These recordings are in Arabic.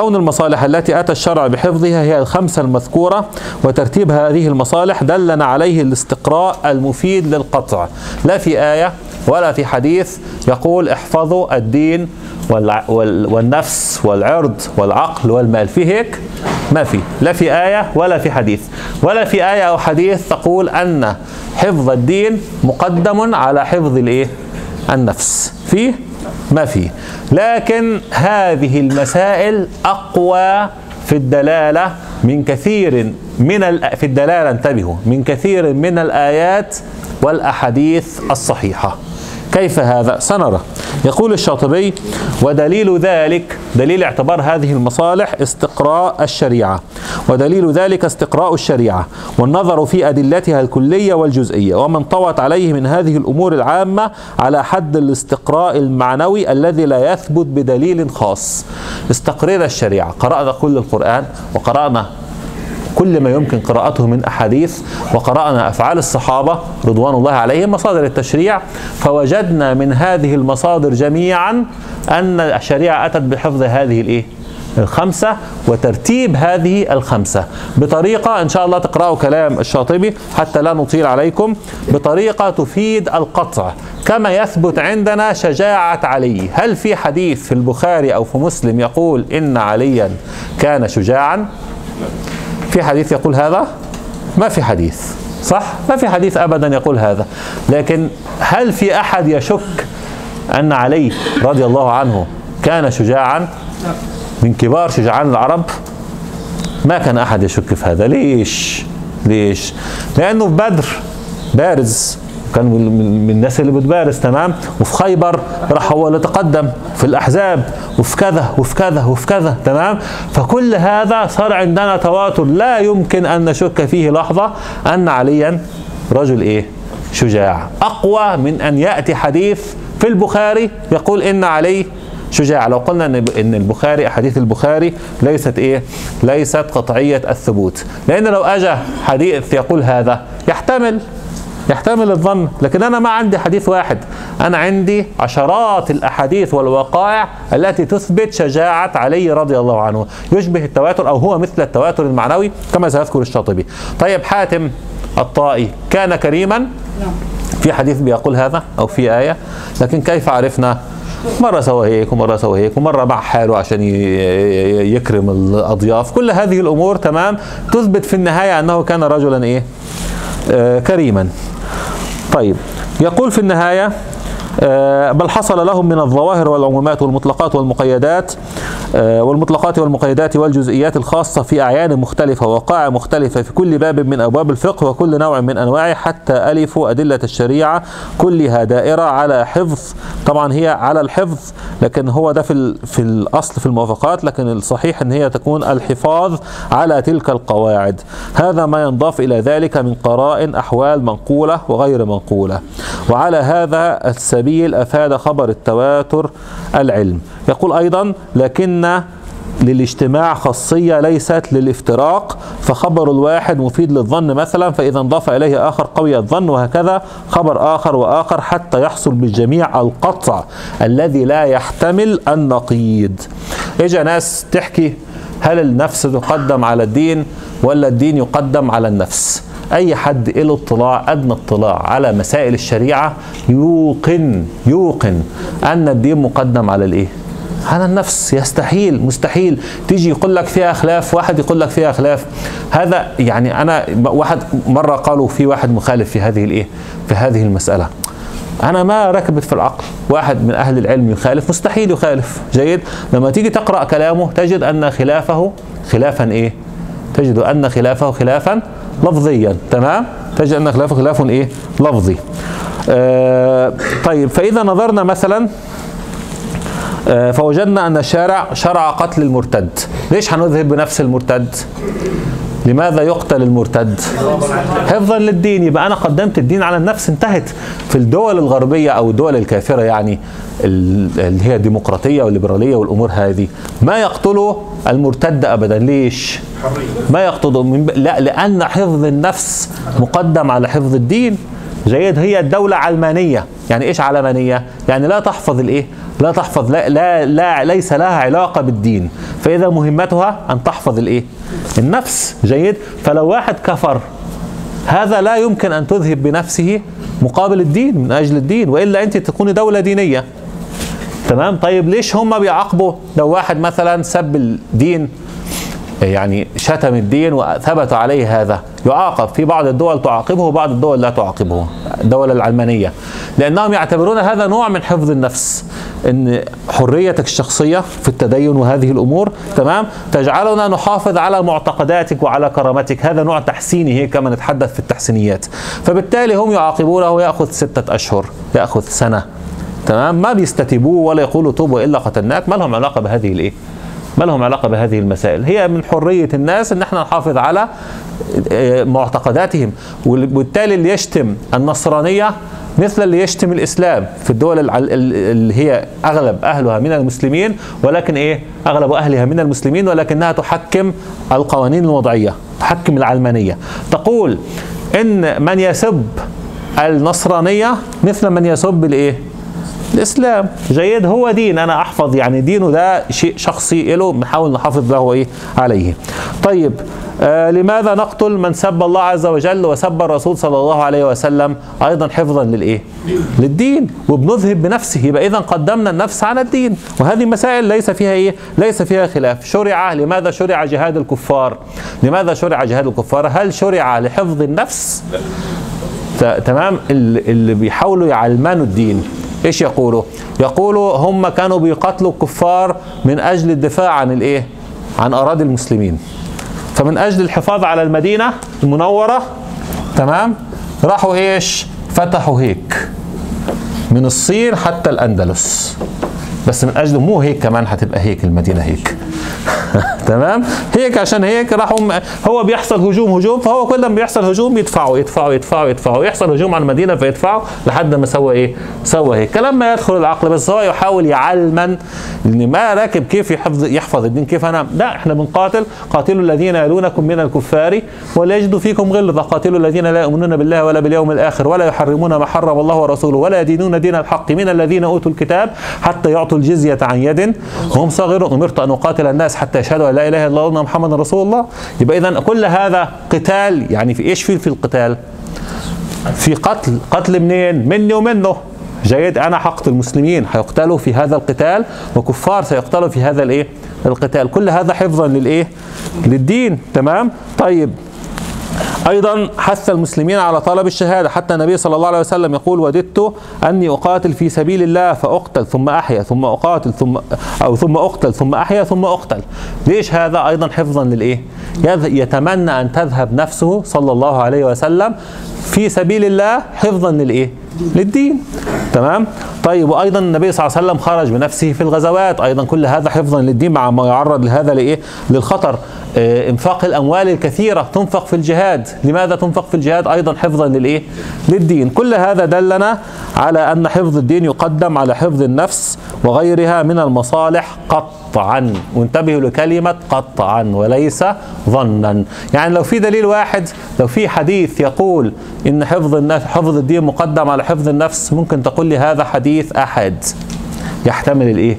كون المصالح التي أتى الشرع بحفظها هي الخمسة المذكورة وترتيب هذه المصالح دلنا عليه الاستقراء المفيد للقطع. لا في آية ولا في حديث يقول احفظوا الدين والنفس والعرض والعقل والمال. في هيك؟ ما في. لا في آية ولا في حديث. ولا في آية أو حديث تقول أن حفظ الدين مقدم على حفظ الإيه؟ النفس. فيه ما فيه لكن هذه المسائل أقوى في الدلالة من كثير من في الدلالة انتبهوا من كثير من الآيات والأحاديث الصحيحة. كيف هذا؟ سنرى. يقول الشاطبي ودليل ذلك دليل اعتبار هذه المصالح استقراء الشريعة. ودليل ذلك استقراء الشريعة والنظر في أدلتها الكلية والجزئية ومن طوت عليه من هذه الأمور العامة على حد الاستقراء المعنوي الذي لا يثبت بدليل خاص. استقرينا الشريعة. قرأنا كل القرآن وقرأنا كل ما يمكن قراءته من أحاديث وقرأنا أفعال الصحابة رضوان الله عليهم مصادر التشريع فوجدنا من هذه المصادر جميعا أن الشريعة أتت بحفظ هذه الإيه؟ الخمسة وترتيب هذه الخمسة. بطريقة إن شاء الله تقرأوا كلام الشاطبي حتى لا نطيل عليكم. بطريقة تفيد القطع. كما يثبت عندنا شجاعة علي. هل في حديث في البخاري أو في مسلم يقول إن عليا كان شجاعا؟ في حديث يقول هذا؟ ما في حديث. صح؟ ما في حديث ابدا يقول هذا. لكن هل في أحد يشك أن علي رضي الله عنه كان شجاعا؟ من كبار شجعان العرب؟ ما كان أحد يشك في هذا. ليش؟ ليش؟ لأنه في بدر بارز. كان من الناس اللي بتبارز تمام؟ وفي خيبر راح هو اللي تقدم في الأحزاب وفي كذا وفي كذا وفي كذا تمام؟ فكل هذا صار عندنا تواتر لا يمكن أن نشك فيه لحظة أن عليا رجل إيه؟ شجاع. أقوى من أن يأتي حديث في البخاري يقول إن علي شجاع. لو قلنا إن البخاري أحاديث البخاري ليست إيه؟ ليست قطعية الثبوت. لأن لو اجى حديث يقول هذا يحتمل يحتمل الظن لكن أنا ما عندي حديث واحد. أنا عندي عشرات الأحاديث والوقائع التي تثبت شجاعة علي رضي الله عنه. يشبه التواتر أو هو مثل التواتر المعنوي كما سيذكر الشاطبي. طيب حاتم الطائي كان كريما؟ في حديث بيقول هذا أو في آية؟ لكن كيف عرفنا مرة سوى هيك ومرة سوى هيك ومرة مع حاله عشان يكرم الأضياف. كل هذه الأمور تمام تثبت في النهاية أنه كان رجلا إيه؟ آه كريما. طيب يقول في النهاية بل حصل لهم من الظواهر والعمومات والمطلقات والمقيدات آه، والمطلقات والمقيدات والجزئيات الخاصة في أعيان مختلفة ووقائع مختلفة في كل باب من أبواب الفقه وكل نوع من أنواعه حتى ألفوا أدلة الشريعة كلها دائرة على حفظ طبعا هي على الحفظ لكن هو ده في, في الأصل في الموافقات لكن الصحيح أن هي تكون الحفاظ على تلك القواعد. هذا ما ينضاف إلى ذلك من قرائن أحوال منقولة وغير منقولة. وعلى هذا السبيل أفاد خبر التواتر العلم. يقول أيضا لكن للاجتماع خاصية ليست للافتراق فخبر الواحد مفيد للظن مثلا فإذا انضاف إليه آخر قوي الظن وهكذا خبر آخر وآخر حتى يحصل بالجميع القطع الذي لا يحتمل النقيض. إجا ناس تحكي هل النفس تقدم على الدين ولا الدين يقدم على النفس؟ أي حد له اطلاع أدنى اطلاع على مسائل الشريعة يوقن يوقن أن الدين مقدم على الإيه؟ على النفس. يستحيل مستحيل. تيجي يقول لك فيها خلاف واحد يقول لك فيها خلاف. هذا يعني أنا واحد مرة قالوا في واحد مخالف في هذه الإيه؟ في هذه المسألة. أنا ما ركبت في العقل. واحد من أهل العلم يخالف مستحيل يخالف. جيد؟ لما تيجي تقرأ كلامه تجد أن خلافه خلافا إيه؟ تجد أن خلافه خلافا لفظيا تمام؟ تجد ان خلافه خلاف إيه؟ لفظي. آه طيب فإذا نظرنا مثلا آه فوجدنا أن الشارع شرع قتل المرتد. ليش هنذهب بنفس المرتد؟ لماذا يقتل المرتد؟ حفظا للدين. يبقى أنا قدمت الدين على النفس انتهت. في الدول الغربية أو الدول الكافرة يعني اللي هي الديمقراطية والليبرالية والأمور هذه ما يقتلوا المرتد ابدا؟ ليش؟ ما يقتضوا من ب... لا لأن حفظ النفس مقدم على حفظ الدين. جيد هي الدولة علمانية. يعني إيش علمانية؟ يعني لا تحفظ الإيه؟ لا تحفظ لا, لا, لا ليس لها علاقة بالدين. فإذا مهمتها أن تحفظ الإيه؟ النفس. جيد. فلو واحد كفر هذا لا يمكن أن تذهب بنفسه مقابل الدين من أجل الدين. وإلا أنت تكوني دولة دينية. تمام؟ طيب ليش هم بيعاقبوا؟ لو واحد مثلا سب الدين يعني شتم الدين وثبت عليه هذا. يعاقب في بعض الدول تعاقبه وبعض الدول لا تعاقبه الدول العلمانية. لأنهم يعتبرون هذا نوع من حفظ النفس إن حريتك الشخصية في التدين وهذه الأمور تمام؟ تجعلنا نحافظ على معتقداتك وعلى كرامتك. هذا نوع تحسيني هيك كما نتحدث في التحسينيات. فبالتالي هم يعاقبونه يأخذ ستة أشهر يأخذ سنة تمام؟ ما بيستتبوه ولا يقولوا توبوا إلا قتلناك. ما لهم علاقة بهذه الإيه؟ ما لهم علاقة بهذه المسائل. هي من حرية الناس إن إحنا نحافظ على آه، معتقداتهم. وبالتالي اللي يشتم النصرانية مثل اللي يشتم الإسلام. في الدول اللي هي أغلب أهلها من المسلمين ولكن إيه؟ أغلب أهلها من المسلمين ولكنها تحكم القوانين الوضعية تحكم العلمانية. تقول إن من يسب النصرانية مثل من يسب الإيه؟ الإسلام. جيد هو دين. أنا أحفظ يعني دينه ده شيء شخصي له بنحاول نحافظ له إيه؟ عليه. طيب آه لماذا نقتل من سب الله عز وجل وسب الرسول صلى الله عليه وسلم؟ أيضا حفظا للإيه؟ للدين. وبنذهب بنفسه. يبقى اذا قدمنا النفس على الدين. وهذه مسائل ليس فيها إيه؟ ليس فيها خلاف. شرع لماذا شرع جهاد الكفار؟ لماذا شرع جهاد الكفار؟ هل شرع لحفظ النفس؟ تمام. اللي بيحاولوا يعلمانوا الدين. إيش يقولوا؟ يقولوا هم كانوا بيقاتلوا الكفار من أجل الدفاع عن الإيه؟ عن أراضي المسلمين. فمن أجل الحفاظ على المدينة المنورة تمام؟ راحوا إيش؟ فتحوا هيك من الصين حتى الأندلس. بس من أجل مو هيك كمان هتبقى هيك المدينة هيك. تمام؟ هيك عشان هيك راحوا هو بيحصل هجوم هجوم فهو كل ما بيحصل هجوم يدفعوا يدفعوا يدفعوا يدفعوا. يحصل هجوم على المدينة فيدفعوا لحد ما سوى إيه؟ سوى هيك. كلام ما يدخل العقل بس هو يحاول يعلمن إن ما راكب كيف يحفظ يحفظ الدين. كيف أنا لا إحنا بنقاتل. قاتلوا الذين يلونكم من الكفار ولا يجدوا فيكم غلظة. قاتلوا الذين لا يؤمنون بالله ولا باليوم الآخر ولا يحرمون ما حرم الله ورسوله ولا يدينون دين الحق من الذين أوتوا الكتاب حتى يعطوا الجزية عن يد. وهم صاغرون. أمرت أن أقاتل الناس حتى يشهدوا أن لا إله إلا الله محمد رسول الله. يبقى اذا كل هذا قتال يعني في إيش في في القتال؟ في قتل. قتل منين؟ مني ومنه. جيد أنا حقتل المسلمين هيقتلوا في هذا القتال وكفار سيقتلوا في هذا الإيه؟ القتال. كل هذا حفظا للإيه؟ للدين. تمام؟ طيب. أيضا حث المسلمين على طلب الشهادة. حتى النبي صلى الله عليه وسلم يقول وددت أني أقاتل في سبيل الله فأقتل ثم أحيا ثم أقاتل ثم أو ثم أقتل ثم أحيا ثم أقتل. ليش هذا أيضا حفظا للإيه؟ يتمنى أن تذهب نفسه صلى الله عليه وسلم في سبيل الله حفظا للإيه؟ للدين. تمام؟ طيب وأيضا النبي صلى الله عليه وسلم خرج بنفسه في الغزوات. أيضا كل هذا حفظا للدين مع ما يعرض لهذا لإيه؟ للخطر. آه، إنفاق الأموال الكثيرة تنفق في الجهاد. لماذا تنفق في الجهاد؟ أيضا حفظا للإيه؟ للدين. كل هذا دلنا على أن حفظ الدين يقدم على حفظ النفس وغيرها من المصالح قطعا. وانتبهوا لكلمة قطعا وليس ظنا. يعني لو في دليل واحد لو في حديث يقول إن حفظ النفس حفظ الدين مقدم على حفظ النفس ممكن تقول لي هذا حديث أحد. يحتمل الإيه؟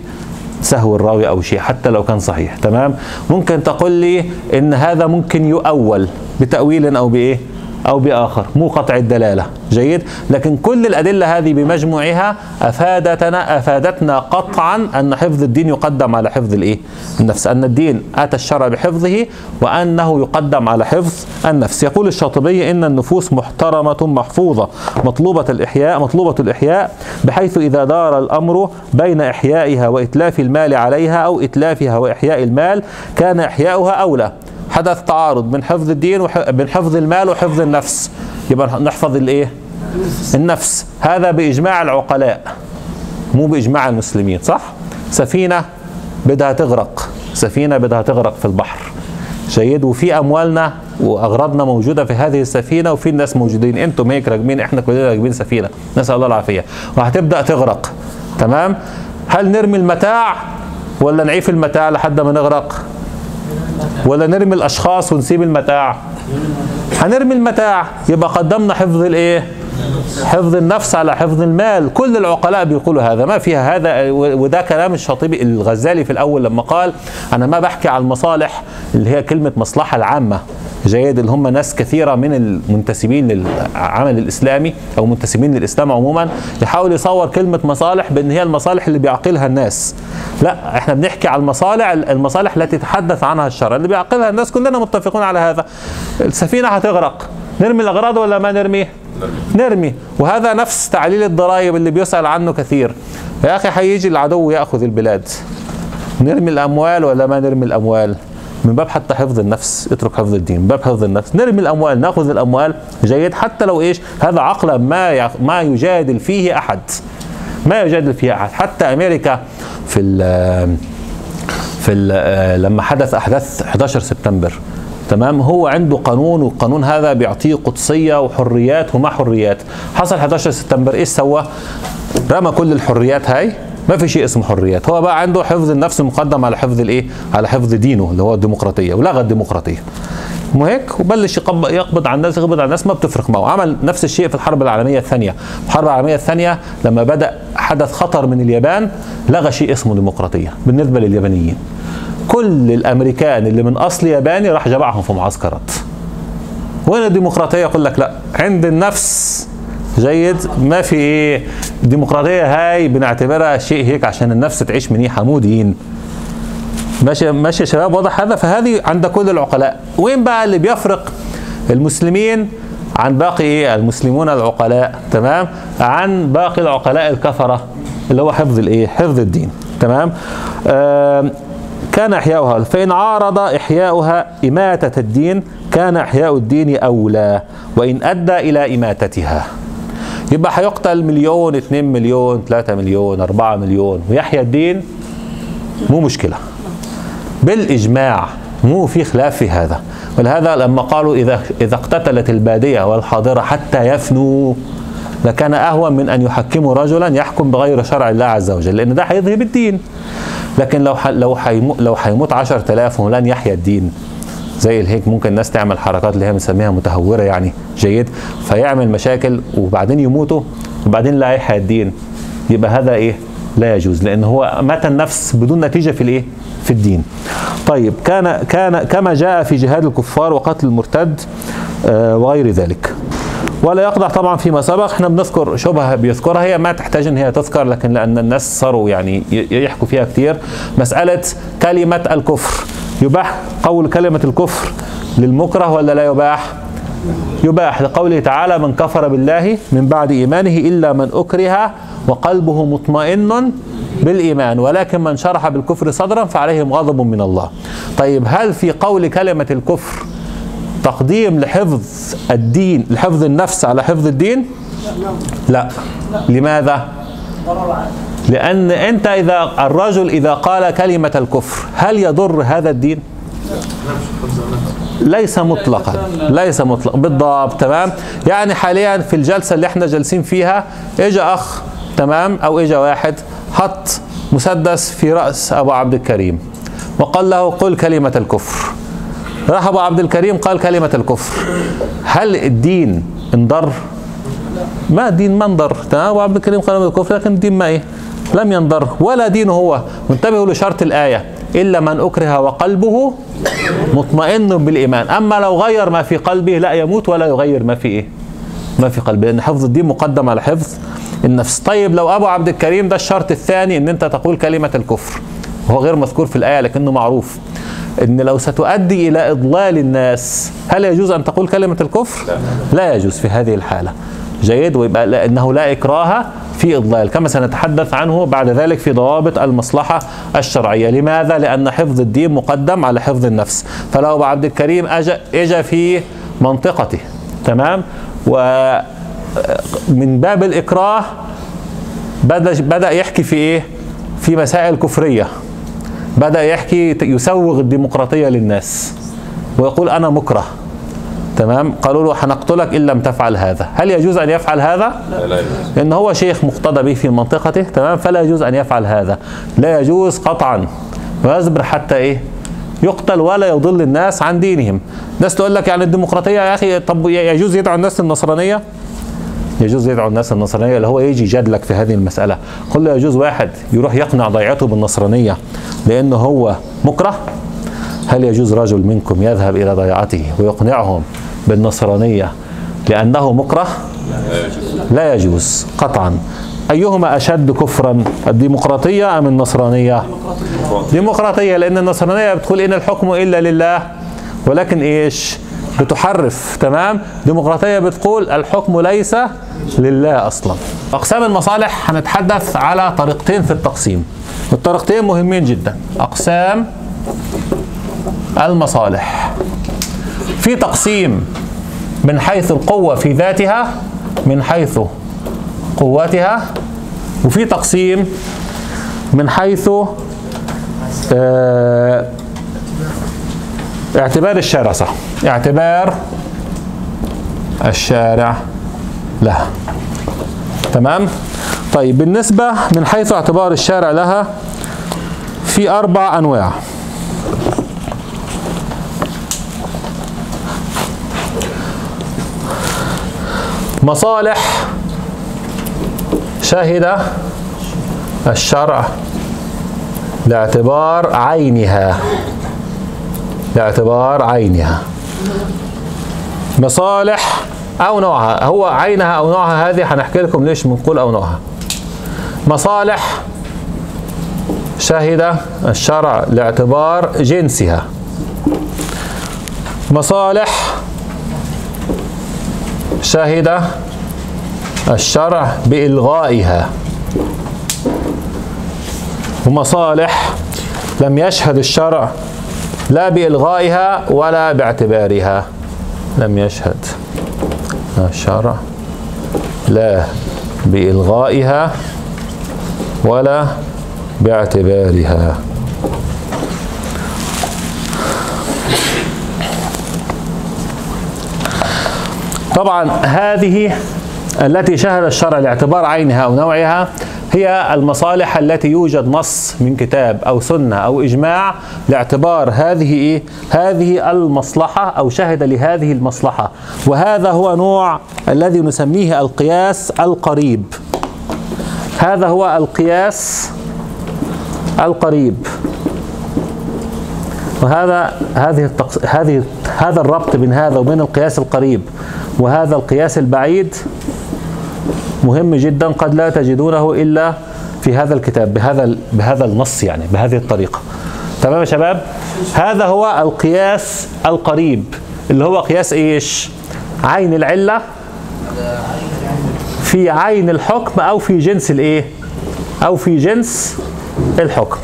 سهو الراوي أو شيء حتى لو كان صحيح. تمام؟ ممكن تقول لي إن هذا ممكن يؤول بتأويل أو بإيه؟ أو بآخر. مو قطع الدلالة. جيد؟ لكن كل الأدلة هذه بمجموعها أفادتنا أفادتنا قطعا أن حفظ الدين يقدم على حفظ الإيه؟ النفس. أن الدين أتى الشرع بحفظه وأنه يقدم على حفظ النفس. يقول الشاطبي إن النفوس محترمة محفوظة. مطلوبة الإحياء مطلوبة الإحياء بحيث إذا دار الأمر بين إحيائها وإتلاف المال عليها أو إتلافها وإحياء المال كان إحياؤها أولى. حدث تعارض بين حفظ الدين وبين حفظ المال وحفظ النفس. يبقى نحفظ الإيه؟ النفس. هذا بإجماع العقلاء مو بإجماع المسلمين صح؟ سفينة بدها تغرق. سفينة بدها تغرق في البحر. جيد. وفي أموالنا وأغراضنا موجودة في هذه السفينة وفي الناس موجودين. أنتم هيك راكبين إحنا كلنا راكبين سفينة. نسأل الله العافية. وهتبدا تغرق. تمام؟ هل نرمي المتاع ولا نعيف المتاع لحد ما نغرق؟ ولا نرمي الأشخاص ونسيب المتاع؟ هنرمي المتاع يبقى قدمنا حفظ الإيه؟ حفظ النفس على حفظ المال. كل العقلاء بيقولوا هذا. ما فيها هذا. وده كلام الشاطبي الغزالي في الأول لما قال أنا ما بحكي على المصالح اللي هي كلمة مصلحة العامة. جيد اللي هم ناس كثيرة من المنتسبين للعمل الإسلامي أو منتسبين للإسلام عموما يحاول يصور كلمة مصالح بأن هي المصالح اللي بيعقلها الناس. لا إحنا بنحكي على المصالح المصالح التي تحدث عنها الشرع اللي بيعقلها الناس كلنا متفقون على هذا. السفينة هتغرق. نرمي الأغراض ولا ما نرمي؟ نرمي. وهذا نفس تعليل الضرائب اللي بيسأل عنه كثير. يا أخي هيجي العدو يأخذ البلاد. نرمي الأموال ولا ما نرمي الأموال؟ من باب حتى حفظ النفس اترك حفظ الدين. من باب حفظ النفس. نرمي الأموال نأخذ الأموال. جيد. حتى لو إيش؟ هذا عقلا ما ما يجادل فيه أحد. ما يجادل فيه أحد. حتى أمريكا في ال في ال لما حدث أحداث 11 سبتمبر تمام؟ هو عنده قانون والقانون هذا بيعطيه قدسية وحريات وما حريات. حصل 11 سبتمبر إيش سوى؟ رمى كل الحريات هاي. ما في شيء اسمه حريات. هو بقى عنده حفظ النفس مقدم على حفظ الإيه؟ على حفظ دينه اللي هو الديمقراطية ولغى الديمقراطية. مو هيك؟ وبلش يقبض على الناس يقبض على الناس ما بتفرق معه. عمل نفس الشيء في الحرب العالمية الثانية. الحرب العالمية الثانية لما بدأ حدث خطر من اليابان لغى شيء اسمه ديمقراطية بالنسبة لليابانيين. كل الأمريكان اللي من أصل ياباني راح جمعهم في معسكرات. وين الديمقراطية؟ يقول لك لا عند النفس. جيد. ما في إيه الديمقراطيه هاي بنعتبرها شيء هيك عشان النفس تعيش منيحه مو دين ماشي ماشي يا شباب؟ واضح هذا؟ فهذه عند كل العقلاء. وين بقى اللي بيفرق؟ المسلمين عن باقي إيه المسلمون العقلاء. تمام؟ عن باقي العقلاء الكفرة اللي هو حفظ الايه حفظ الدين. تمام؟ آه كان إحياؤها. فإن عارض إحياؤها إماتة الدين كان إحياء الدين أولى وإن أدى إلى إماتتها. يبقى هيقتل مليون 2 مليون 3 مليون 4 مليون ويحيى الدين مو مشكلة. بالإجماع مو في خلاف في هذا. ولهذا لما قالوا إذا إذا اقتتلت البادية والحاضرة حتى يفنوا لكان أهون من أن يحكموا رجلا يحكم بغير شرع الله عز وجل لأن ده هيذهب الدين لكن لو لو لو هيموت 10000 ولن يحيى الدين. زي الهيك ممكن الناس تعمل حركات اللي هي بنسميها متهورة يعني جيد. فيعمل مشاكل وبعدين يموتوا وبعدين لا يحيى الدين. يبقى هذا إيه؟ لا يجوز لأن هو مات النفس بدون نتيجة في الإيه؟ في الدين. طيب كان كان كما جاء في جهاد الكفار وقتل المرتد آه وغير ذلك. ولا يقضع طبعا فيما سبق. إحنا بنذكر شبهة بيذكرها هي ما تحتاج إن هي تذكر لكن لأن الناس صاروا يعني يحكوا فيها كثير مسألة كلمة الكفر. يباح قول كلمة الكفر للمكره ولا لا يباح؟ يباح لقوله تعالى من كفر بالله من بعد إيمانه إلا من أكره وقلبه مطمئن بالإيمان ولكن من شرح بالكفر صدرا فعليهم غضب من الله. طيب هل في قول كلمة الكفر تقديم لحفظ الدين لحفظ النفس على حفظ الدين؟ لا. لماذا؟ لأن أنت إذا الرجل إذا قال كلمة الكفر هل يضر هذا الدين؟ ليس مطلقا ليس مطلق بالضبط تمام؟ يعني حاليا في الجلسة اللي إحنا جالسين فيها اجى أخ تمام؟ أو اجى واحد حط مسدس في رأس أبو عبد الكريم وقال له قل كلمة الكفر. راح ابو عبد الكريم قال كلمة الكفر. هل الدين انضر؟ ما الدين ما انضر. تمام؟ ابو عبد الكريم قال الكفر لكن الدين ما إيه؟ لم ينضر. ولا دينه هو. وانتبهوا لشرط الآية. إلا من أكره وقلبه مطمئن بالإيمان. أما لو غير ما في قلبه لا يموت ولا يغير ما في إيه؟ ما في قلبه. لأن حفظ الدين مقدم على حفظ النفس. طيب لو أبو عبد الكريم ده الشرط الثاني إن أنت تقول كلمة الكفر. وهو غير مذكور في الآية لكنه معروف. إن لو ستؤدي إلى إضلال الناس هل يجوز أن تقول كلمة الكفر؟ لا. يجوز في هذه الحالة. جيد ويبقى لأنه لا إكراه في إضلال كما سنتحدث عنه بعد ذلك في ضوابط المصلحة الشرعية. لماذا؟ لأن حفظ الدين مقدم على حفظ النفس. فلو أبو عبد الكريم اجى اجى في منطقته تمام؟ ومن باب الإكراه بدأ بدأ يحكي في إيه؟ في مسائل كفرية. بدأ يحكي يسوغ الديمقراطية للناس ويقول أنا مكره. تمام؟ قالوا له هنقتلك إن لم تفعل هذا. هل يجوز أن يفعل هذا؟ لأن هو شيخ مقتدى به في منطقته تمام؟ فلا يجوز أن يفعل هذا. لا يجوز قطعا. ويصبر حتى إيه؟ يقتل ولا يضل الناس عن دينهم. ناس تقول لك يعني الديمقراطية يا أخي طب يجوز يدعو الناس للنصرانية يجوز يدعو الناس النصرانية اللي هو يجي يجادلك في هذه المسألة. قل له يجوز واحد يروح يقنع ضيعته بالنصرانية لأنه هو مكره؟ هل يجوز رجل منكم يذهب إلى ضيعته ويقنعهم بالنصرانية لأنه مكره؟ لا يجوز. قطعا. أيهما أشد كفرا الديمقراطية أم النصرانية؟ ديمقراطية لأن النصرانية بتقول إن الحكم إلا لله ولكن إيش؟ بتحرف تمام؟ ديمقراطية بتقول الحكم ليس لله أصلا. أقسام المصالح هنتحدث على طريقتين في التقسيم. الطريقتين مهمين جدا. أقسام المصالح. في تقسيم من حيث القوة في ذاتها من حيث قوتها وفي تقسيم من حيث آه اعتبار الشارع صح؟ اعتبار الشارع لها. تمام؟ طيب بالنسبة من حيث اعتبار الشارع لها في أربع أنواع. مصالح شهد الشرع لاعتبار عينها. لاعتبار عينها. مصالح أو نوعها. هو عينها أو نوعها هذه هنحكي لكم ليش بنقول أو نوعها. مصالح شهد الشرع لاعتبار جنسها. مصالح شهد الشرع بإلغائها. ومصالح لم يشهد الشرع لا بإلغائها ولا باعتبارها. لم يشهد. الشرع لا بإلغائها ولا باعتبارها. طبعا هذه التي شهد الشرع لاعتبار عينها أو نوعها هي المصالح التي يوجد نص من كتاب أو سنة أو إجماع لاعتبار هذه إيه؟ هذه المصلحة أو شهد لهذه المصلحة وهذا هو نوع الذي نسميه القياس القريب هذا هو القياس القريب وهذا هذه. هذه هذا الربط بين هذا وبين القياس القريب وهذا القياس البعيد مهم جدا قد لا تجدونه إلا في هذا الكتاب بهذا بهذا النص يعني بهذه الطريقة. تمام يا شباب؟ هذا هو القياس القريب. اللي هو قياس إيش؟ عين العلة في عين الحكم أو في جنس الإيه؟ أو في جنس الحكم.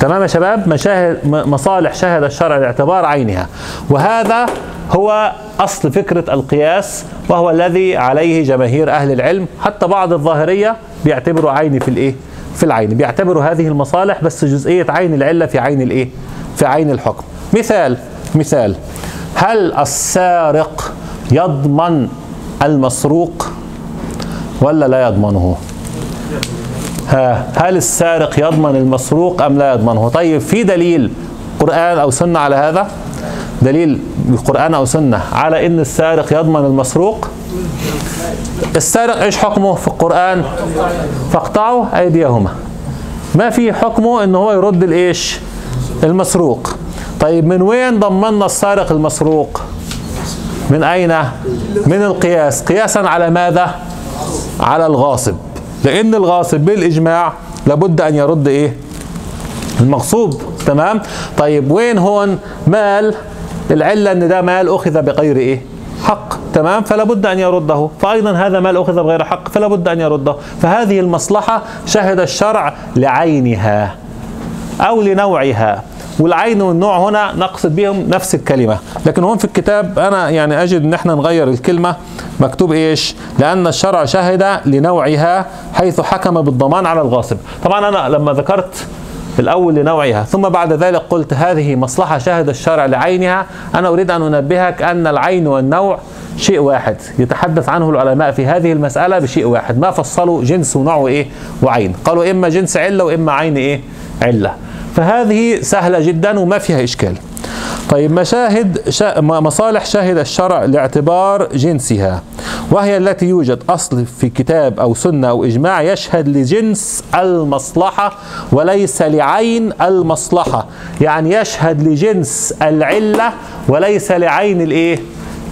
تمام يا شباب؟ مشاهد مصالح شهد الشرع لاعتبار عينها. وهذا هو أصل فكرة القياس وهو الذي عليه جماهير أهل العلم حتى بعض الظاهرية بيعتبروا عين في الإيه؟ في العين بيعتبروا هذه المصالح بس جزئية عين العلة في عين الإيه؟ في عين الحكم. مثال مثال هل السارق يضمن المسروق ولا لا يضمنه؟ ها هل السارق يضمن المسروق أم لا يضمنه؟ طيب في دليل قرآن أو سنة على هذا؟ دليل بالقرآن أو سنة على إن السارق يضمن المسروق؟ السارق إيش حكمه في القرآن؟ فاقطعوا أيديهما. ما في حكمه إن هو يرد الإيش؟ المسروق. طيب من وين ضمننا السارق المسروق؟ من أين؟ من القياس. قياسا على ماذا؟ على الغاصب. لأن الغاصب بالإجماع لابد أن يرد إيه؟ المغصوب تمام؟ طيب وين هون مال؟ العلة أن ده مال أخذ بغير إيه؟ حق تمام؟ فلا بد أن يرده. فايضا هذا مال أخذ بغير حق فلا بد أن يرده. فهذه المصلحة شهد الشرع لعينها أو لنوعها. والعين والنوع هنا نقصد بهم نفس الكلمة. لكن هون في الكتاب أنا يعني أجد أن إحنا نغير الكلمة. مكتوب إيش؟ لأن الشرع شهد لنوعها حيث حكم بالضمان على الغاصب. طبعا أنا لما ذكرت الأول لنوعها. ثم بعد ذلك قلت هذه مصلحة شهد الشرع لعينها. أنا أريد أن أنبهك أن العين والنوع شيء واحد. يتحدث عنه العلماء في هذه المسألة بشيء واحد. ما فصلوا جنس ونوع إيه؟ وعين. قالوا إما جنس علة وإما عين إيه؟ علة. فهذه سهلة جدا وما فيها إشكال. طيب مشاهد شا مصالح شاهد الشرع لاعتبار جنسها وهي التي يوجد أصل في كتاب أو سنة أو إجماع يشهد لجنس المصلحة وليس لعين المصلحة يعني يشهد لجنس العلة وليس لعين الإيه؟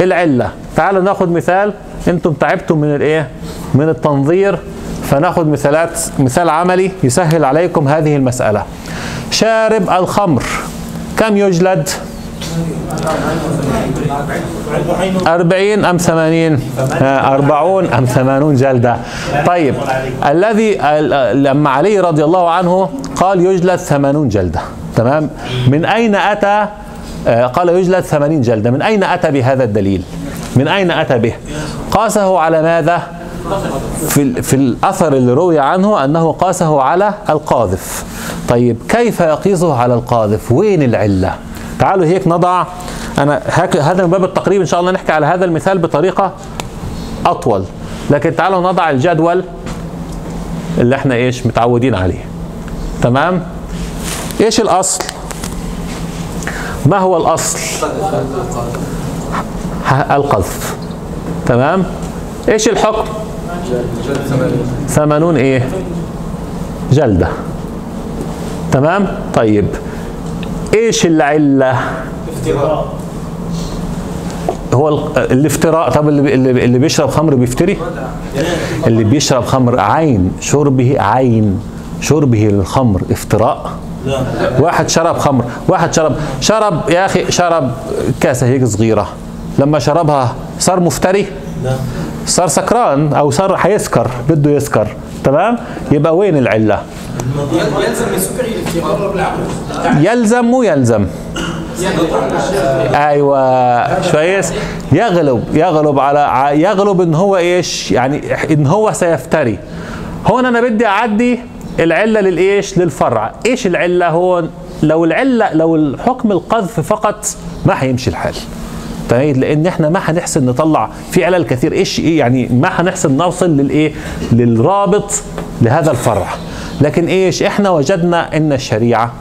العلة. تعالوا ناخد مثال أنتم تعبتم من الإيه؟ من التنظير فناخد مثالات مثال عملي يسهل عليكم هذه المسألة. شارب الخمر كم يجلد؟ أربعين أم ثمانين؟ آه، أربعون أم ثمانون جلدة. طيب الذي ال- لما علي رضي الله عنه قال يجلد ثمانون جلدة. تمام؟ من أين أتى؟ آه، قال يجلد ثمانين جلدة. من أين أتى بهذا الدليل؟ من أين أتى به؟ قاسه على ماذا؟ في, في الأثر اللي روي عنه أنه قاسه على القاذف. طيب كيف يقيسه على القاذف؟ وين العلة؟ تعالوا هيك نضع. هك هذا من باب التقريب إن شاء الله نحكي على هذا المثال بطريقة أطول. لكن تعالوا نضع الجدول اللي إحنا إيش متعودين عليه. تمام؟ إيش الأصل؟ ما هو الأصل؟ ه- القذف. تمام؟ إيش الحكم؟ ثمانون إيه؟ جلدة. تمام؟ طيب. إيش العلة؟ هو ال- الافتراء طب اللي اللي اللي بيشرب خمر بيفتري؟ اللي بيشرب خمر عين شربه عين شربه للخمر افتراء. واحد شرب خمر واحد شرب شرب يا أخي شرب كاسة هيك صغيرة. لما شربها صار مفتري؟ صار سكران أو صار حيسكر بده يسكر تمام؟ يبقى وين العلة؟ يلزم مو يلزم؟ أيوه شويس يغلب يغلب على يغلب إن هو إيش؟ يعني إن هو سيفتري. هون أنا بدي أعدي العلة للإيش؟ للفرع. إيش العلة هون؟ لو العلة لو الحكم القذف فقط ما حيمشي الحال. طيب لأن إحنا ما حنحسن نطلع في علل كثير. إيش يعني ما حنحسن نوصل للإيه؟ للرابط لهذا الفرع. لكن إيش؟ إحنا وجدنا إن الشريعة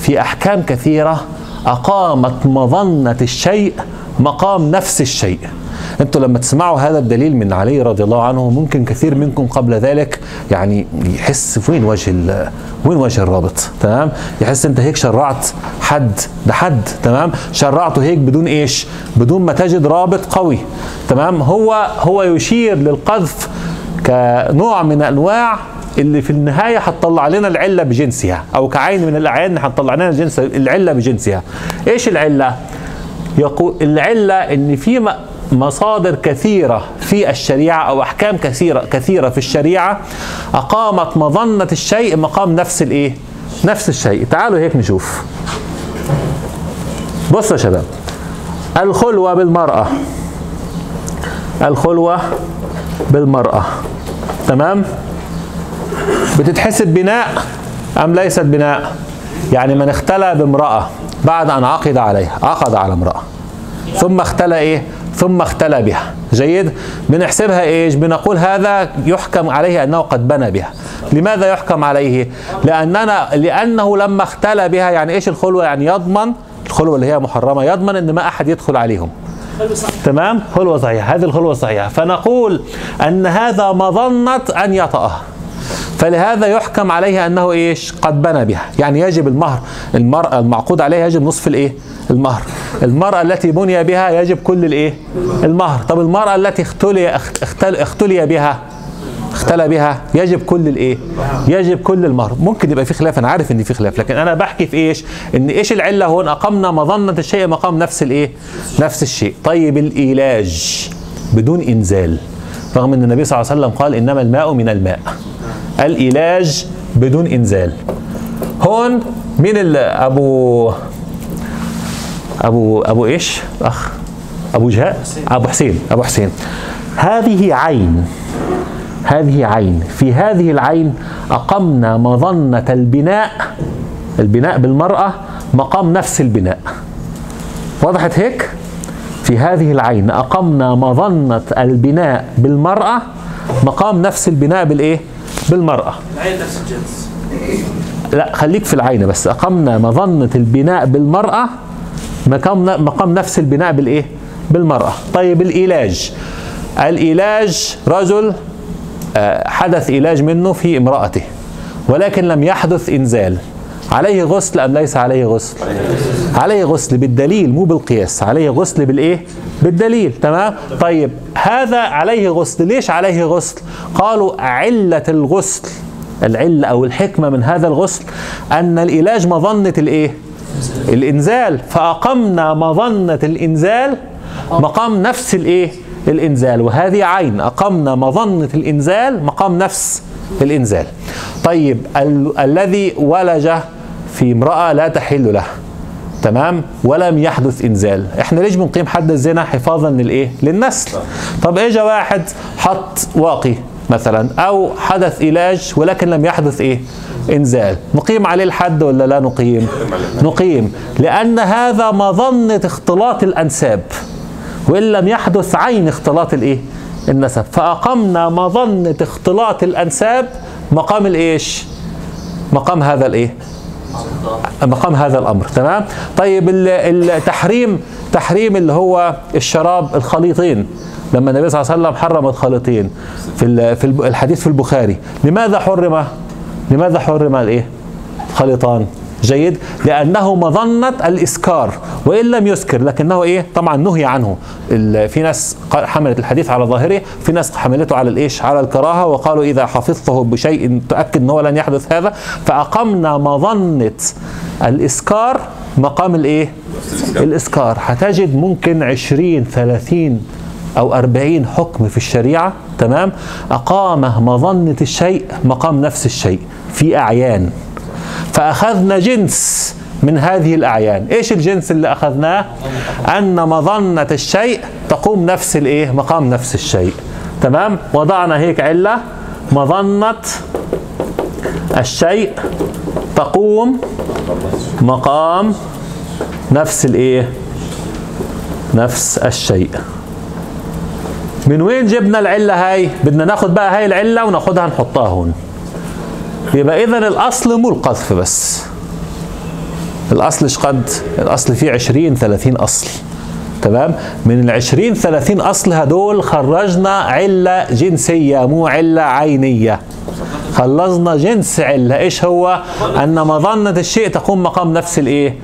في أحكام كثيرة أقامت مظنة الشيء مقام نفس الشيء. أنتوا لما تسمعوا هذا الدليل من علي رضي الله عنه ممكن كثير منكم قبل ذلك يعني يحس وين وجه وين وجه الرابط؟ تمام؟ يحس أنت هيك شرعت حد ده حد تمام؟ شرعته هيك بدون إيش؟ بدون ما تجد رابط قوي تمام؟ هو هو يشير للقذف كنوع من أنواع اللي في النهاية هتطلع لنا العلة بجنسها أو كعين من الاعيان هتطلع لنا الجنس العلة بجنسها. إيش العلة؟ يقول العلة إن في مصادر كثيرة في الشريعة أو أحكام كثيره كثيرة في الشريعة أقامت مظنة الشيء مقام نفس الإيه؟ نفس الشيء. تعالوا هيك نشوف. بصوا يا شباب. الخلوة بالمرأة. الخلوة بالمرأة. تمام؟ بتتحسب بناء أم ليست بناء؟ يعني من اختلى بامرأة بعد أن عقد عليها عقد على امرأة. ثم اختلى إيه؟ ثم اختلى بها. جيد؟ بنحسبها إيش؟ بنقول هذا يحكم عليه أنه قد بنى بها. لماذا يحكم عليه؟ لأننا لأنه لما اختلى بها يعني إيش الخلوة؟ يعني يضمن الخلوة اللي هي محرمة يضمن أن ما أحد يدخل عليهم. تمام؟ خلوة صحيحة. هذه الخلوة صحيحة فنقول أن هذا مظنة أن يطأها. فلهذا يحكم عليه أنه إيش؟ قد بنى بها. يعني يجب المهر المرأة المعقود عليها يجب نصف الإيه؟ المهر. المرأة التي بني بها يجب كل الإيه؟ المهر. طب المرأة التي اختلي اختل اختلي بها اختلى بها يجب كل الإيه؟ يجب كل المهر. ممكن يبقى في خلاف أنا عارف إن في خلاف لكن أنا بحكي في إيش؟ إن إيش العلة هون؟ أقمنا مظنة الشيء مقام نفس الإيه؟ نفس الشيء. طيب الإيلاج بدون إنزال رغم إن النبي صلى الله عليه وسلم قال إنما الماء من الماء. الايلاج بدون إنزال. هون مين أبو أبو أبو إيش؟ أخ أبو جهاء؟ أبو حسين أبو حسين. هذه عين هذه عين. في هذه العين أقمنا مظنة البناء البناء بالمرأة مقام نفس البناء. وضحت هيك؟ في هذه العين أقمنا مظنة البناء بالمرأة مقام نفس البناء بالإيه؟ بالمرأة. العين نفس الجنس. لا خليك في العين بس. أقمنا مظنة البناء بالمرأة مقام مقام نفس البناء بالإيه؟ بالمرأة. طيب العلاج العلاج رجل آه، حدث علاج منه في امرأته ولكن لم يحدث إنزال. عليه غسل أم ليس عليه غسل؟ عليه غسل بالدليل مو بالقياس. عليه غسل بالإيه؟ بالدليل تمام؟ طيب هذا عليه غسل. ليش عليه غسل؟ قالوا علة الغسل العلة أو الحكمة من هذا الغسل أن العلاج مظنة الإيه؟ الإنزال. فأقمنا مظنة الإنزال مقام نفس الإيه؟ الإنزال. وهذه عين. أقمنا مظنة الإنزال مقام نفس الإنزال. طيب ال- الذي ولج في امرأة لا تحل له. تمام؟ ولم يحدث إنزال. إحنا ليش بنقيم حد الزنا حفاظا للإيه؟ للنسل. طب اجى واحد حط واقي مثلا أو حدث علاج ولكن لم يحدث إيه؟ إنزال. نقيم عليه الحد ولا لا نقيم؟ نقيم. لأن هذا مظنة اختلاط الأنساب. وإن لم يحدث عين اختلاط الإيه؟ النسب. فأقمنا مظنة اختلاط الأنساب مقام الإيش؟ مقام هذا الإيه؟ مقام هذا الأمر تمام؟ طيب ال- التحريم تحريم اللي هو الشراب الخليطين. لما النبي صلى الله عليه وسلم حرم الخليطين في في الحديث في البخاري. لماذا حرم؟ لماذا حرم الإيه؟ خليطان جيد؟ لأنه مظنة الإسكار وإن لم يسكر لكنه إيه؟ طبعا نهي عنه. في ناس حملت الحديث على ظاهره في ناس حملته على الإيش؟ على الكراهة وقالوا إذا حفظته بشيء تاكد إنه لن يحدث هذا. فأقمنا مظنة الإسكار مقام الإيه؟ الإسكار. هتجد ممكن 20 30 أو 40 حكم في الشريعة تمام؟ أقامه مظنة الشيء مقام نفس الشيء في أعيان. فأخذنا جنس من هذه الأعيان. إيش الجنس اللي أخذناه؟ أن مظنة الشيء تقوم نفس الإيه؟ مقام نفس الشيء. تمام؟ وضعنا هيك علة. مظنة الشيء تقوم مقام نفس الإيه؟ نفس الشيء. من وين جبنا العلة هاي؟ بدنا ناخد بقى هاي العلة وناخدها نحطها هون. يبقى اذا الأصل مو القذف بس. الأصل إيش قد؟ الأصل فيه 20 30 أصل. تمام؟ من ال 20 30 أصل هدول خرجنا علة جنسية مو علة عينية. خلصنا جنس علة. إيش هو؟ أن مظنة الشيء تقوم مقام نفس الإيه؟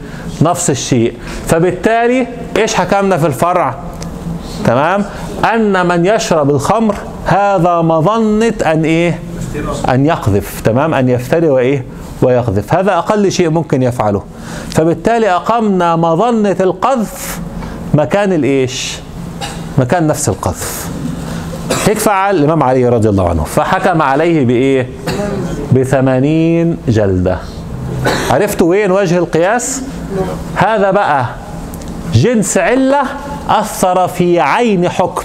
نفس الشيء. فبالتالي إيش حكمنا في الفرع؟ تمام؟ أن من يشرب الخمر هذا مظنة أن إيه؟ أن يقذف تمام؟ أن يفتري وإيه؟ ويقذف. هذا أقل شيء ممكن يفعله. فبالتالي أقمنا مظنة القذف مكان الإيش؟ مكان نفس القذف. هيك فعل الإمام علي رضي الله عنه. فحكم عليه بإيه؟ بثمانين جلدة. عرفتوا وين وجه القياس؟ هذا بقى جنس علة أثر في عين حكم.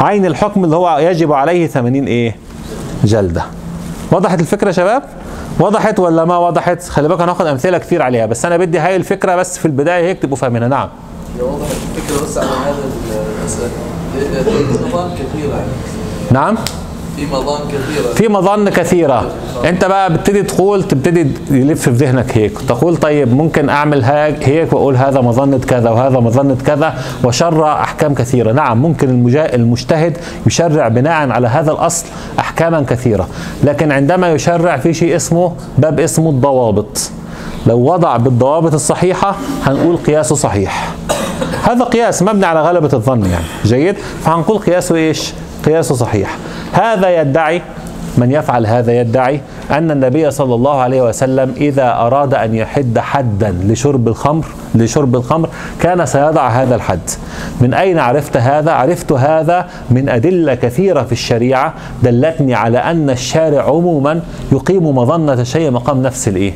عين الحكم اللي هو يجب عليه ثمانين إيه؟ جلدة. وضحت الفكرة يا شباب؟ وضحت ولا ما وضحت؟ خلي بالك هناخد أمثلة كتير عليها بس أنا بدي هاي الفكرة بس في البداية هيك تبقوا فاهمينها. نعم. وضحت الفكرة بس على هذا المسألة في مظان كثيرة يعني. نعم؟ في مظان كثيرة. في مظن كثيرة. أنت بقى بتبتدي تقول تبتدي يلف في ذهنك هيك. تقول طيب ممكن أعمل هيك وأقول هذا مظنة كذا وهذا مظنة كذا وشرع أحكام كثيرة. نعم ممكن المجتهد يشرع بناء على هذا الأصل أحكاما كثيرة. لكن عندما يشرع في شيء اسمه باب اسمه الضوابط. لو وضع بالضوابط الصحيحة هنقول قياسه صحيح. هذا قياس مبني على غلبة الظن يعني. جيد؟ فهنقول قياسه إيش؟ قياسه صحيح. هذا يدعي من يفعل هذا يدعي أن النبي صلى الله عليه وسلم إذا أراد أن يحد حدا لشرب الخمر لشرب الخمر كان سيضع هذا الحد من أين عرفت هذا؟ عرفت هذا من أدلة كثيرة في الشريعة دلتني على أن الشارع عموما يقيم مظنة الشيء مقام نفس الإيه؟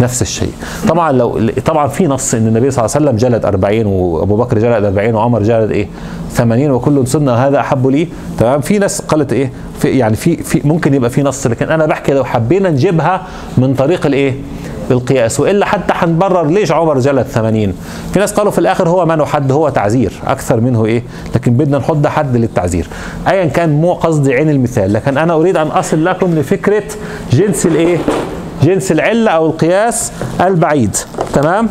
نفس الشيء. طبعا لو طبعا في نص إن النبي صلى الله عليه وسلم جلد 40 وابو بكر جلد 40 وعمر جلد إيه؟ 80 وكل سنة هذا أحب لي. تمام؟ في ناس قالت إيه؟ في يعني في في ممكن يبقى في نص لكن أنا بحكي لو حبينا نجيبها من طريق الإيه؟ القياس. وإلا حتى حنبرر ليش عمر جلد 80 في ناس قالوا في الآخر هو منه حد هو تعزير. أكثر منه إيه؟ لكن بدنا نحط حد للتعزير. ايا كان مو قصدي عين المثال لكن أنا أريد أن أصل لكم لفكرة جنس الإيه؟ جنس العلة أو القياس البعيد. تمام؟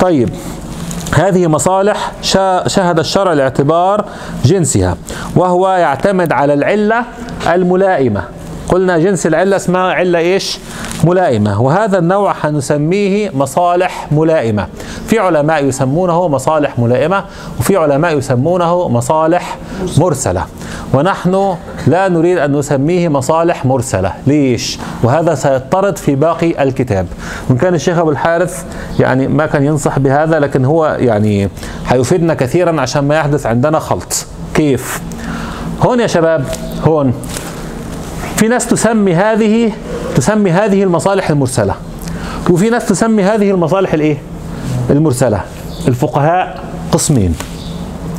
طيب. هذه مصالح شهد الشرع لاعتبار جنسها وهو يعتمد على العلة الملائمة. قلنا جنس العلة اسمها علة إيش؟ ملائمة. وهذا النوع هنسميه مصالح ملائمة. في علماء يسمونه مصالح ملائمة وفي علماء يسمونه مصالح مرسلة. ونحن لا نريد أن نسميه مصالح مرسلة. ليش؟ وهذا سيضطرد في باقي الكتاب. وإن كان الشيخ أبو الحارث يعني ما كان ينصح بهذا لكن هو يعني هيفيدنا كثيرا عشان ما يحدث عندنا خلط. كيف؟ هون يا شباب هون. في ناس تسمي هذه تسمي هذه المصالح المرسلة. وفي ناس تسمي هذه المصالح الإيه؟ المرسلة. الفقهاء قسمين.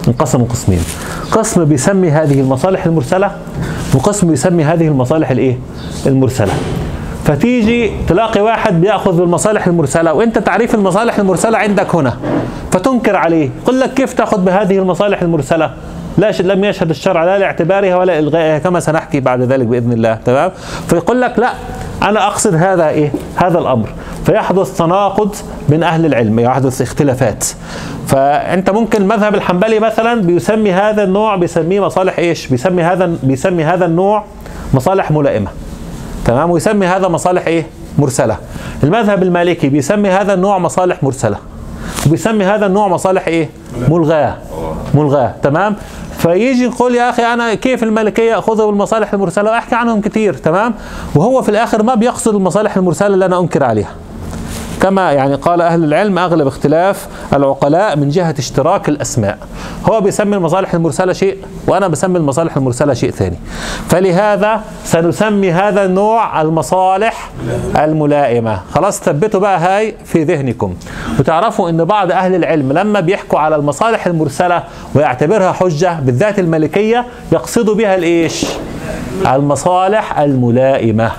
انقسموا قسمين. قسم بيسمي هذه المصالح المرسلة وقسم بيسمي هذه المصالح الإيه؟ المرسلة. فتيجي تلاقي واحد بيأخذ بالمصالح المرسلة وأنت تعريف المصالح المرسلة عندك هنا فتنكر عليه. يقول لك كيف تأخذ بهذه المصالح المرسلة؟ لا لم يشهد الشرع لا لاعتبارها ولا إلغائها كما سنحكي بعد ذلك بإذن الله تمام؟ فيقول لك لا أنا أقصد هذا إيه؟ هذا الأمر. فيحدث تناقض بين أهل العلم يحدث اختلافات. فأنت ممكن المذهب الحنبلي مثلا بيسمي هذا النوع بيسميه مصالح إيش؟ بيسمي هذا بيسمي هذا النوع مصالح ملائمة تمام؟ ويسمي هذا مصالح إيه؟ مرسلة. المذهب المالكي بيسمي هذا النوع مصالح مرسلة وبيسمي هذا النوع مصالح إيه؟ ملغاة ملغاة تمام؟ فيجي يقول يا أخي أنا كيف المالكيه ياخذوا بالمصالح المرسلة؟ واحكي عنهم كتير تمام؟ وهو في الآخر ما بيقصد المصالح المرسلة اللي أنا أنكر عليها. كما يعني قال أهل العلم أغلب اختلاف العقلاء من جهة اشتراك الأسماء. هو بيسمي المصالح المرسلة شيء وأنا بسمي المصالح المرسلة شيء ثاني. فلهذا سنسمي هذا النوع المصالح الملائمة. خلاص ثبتوا بقى هاي في ذهنكم. وتعرفوا أن بعض أهل العلم لما بيحكوا على المصالح المرسلة ويعتبرها حجة بالذات الملكية يقصدوا بها الإيش؟ المصالح الملائمة.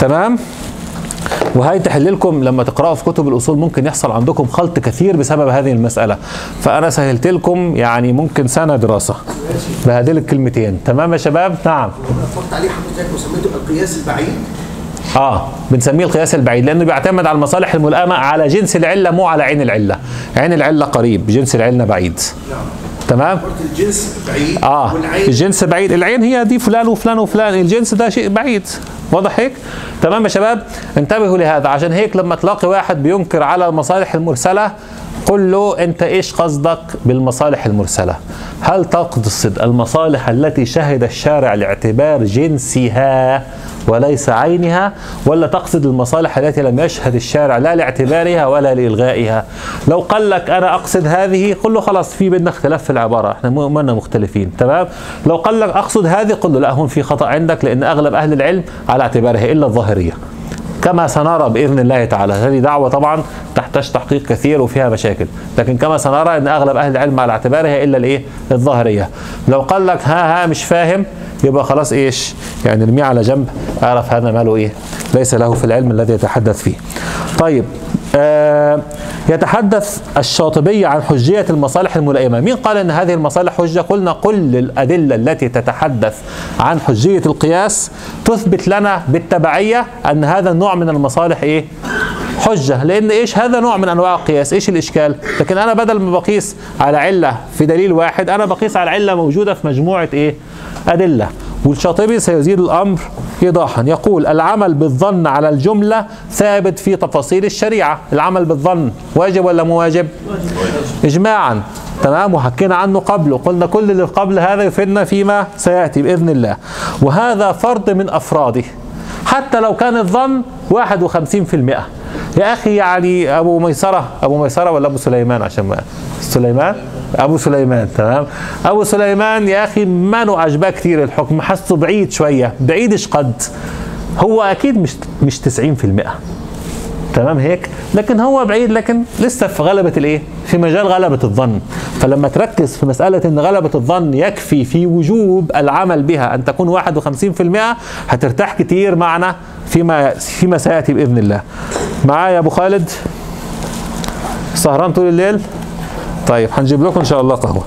تمام؟ وهي تحل لكم لما تقرأوا في كتب الأصول ممكن يحصل عندكم خلط كثير بسبب هذه المسألة. فأنا سهلت لكم يعني ممكن سنة دراسة بهذه الكلمتين. تمام يا شباب؟ نعم. عليه حضرتك وسميته القياس البعيد. آه بنسميه القياس البعيد لأنه بيعتمد على المصالح الملائمة على جنس العلة مو على عين العلة. عين العلة قريب جنس العلة بعيد. تمام؟ الجنس بعيد آه والعين الجنس بعيد. العين هي دي فلان وفلان وفلان. الجنس ده شيء بعيد. واضح هيك؟ تمام يا شباب؟ انتبهوا لهذا. عشان هيك لما تلاقي واحد بينكر على المصالح المرسلة قل له أنت إيش قصدك بالمصالح المرسلة؟ هل تقصد المصالح التي شهد الشارع لاعتبار جنسها وليس عينها ولا تقصد المصالح التي لم يشهد الشارع لا لاعتبارها ولا لإلغائها. لو قال لك أنا أقصد هذه قل له خلاص في بيننا اختلاف في العبارة إحنا مو منا مختلفين تمام؟ لو قال لك أقصد هذه قل له لا هون في خطأ عندك لأن أغلب أهل العلم على اعتبارها إلا الظاهرية. كما سنرى بإذن الله تعالى. هذه دعوة طبعا تحتاج تحقيق كثير وفيها مشاكل. لكن كما سنرى إن أغلب أهل العلم على اعتبارها إلا الإيه؟ الظاهرية. لو قال لك ها ها مش فاهم يبقى خلاص إيش؟ يعني ارميه على جنب أعرف هذا ماله إيه؟ ليس له في العلم الذي يتحدث فيه. طيب يتحدث الشاطبي عن حجية المصالح الملائمة. مين قال أن هذه المصالح حجة؟ قلنا كل الأدلة التي تتحدث عن حجية القياس تثبت لنا بالتبعية أن هذا النوع من المصالح إيه؟ حجة. لأن إيش؟ هذا نوع من أنواع القياس. إيش الإشكال؟ لكن أنا بدل ما بقيس على علة في دليل واحد أنا بقيس على علة موجودة في مجموعة إيه؟ أدلة. والشاطبي سيزيد الأمر إيضاحا. يقول العمل بالظن على الجملة ثابت في تفاصيل الشريعة. العمل بالظن واجب ولا مو واجب؟ إجماعا. تمام وحكينا عنه قبله. قلنا كل اللي قبل هذا يفيدنا فيما سيأتي بإذن الله. وهذا فرد من أفراده. حتى لو كان الظن 51% يا أخي يعني أبو ميسرة أبو ميسرة ولا أبو سليمان عشان ما سليمان؟ أبو سليمان تمام؟ أبو سليمان يا أخي ما له كثير الحكم حسه بعيد شوية بعيد إيش قد. هو أكيد مش مش 90% تمام؟ هيك. لكن هو بعيد لكن لسه في غلبة الإيه؟ في مجال غلبة الظن. فلما تركز في مسألة إن غلبة الظن يكفي في وجوب العمل بها أن تكون 51% هترتاح كتير معنا فيما فيما سيأتي بإذن الله. معايا أبو خالد؟ سهران طول الليل؟ طيب هنجيب لكم إن شاء الله قهوة.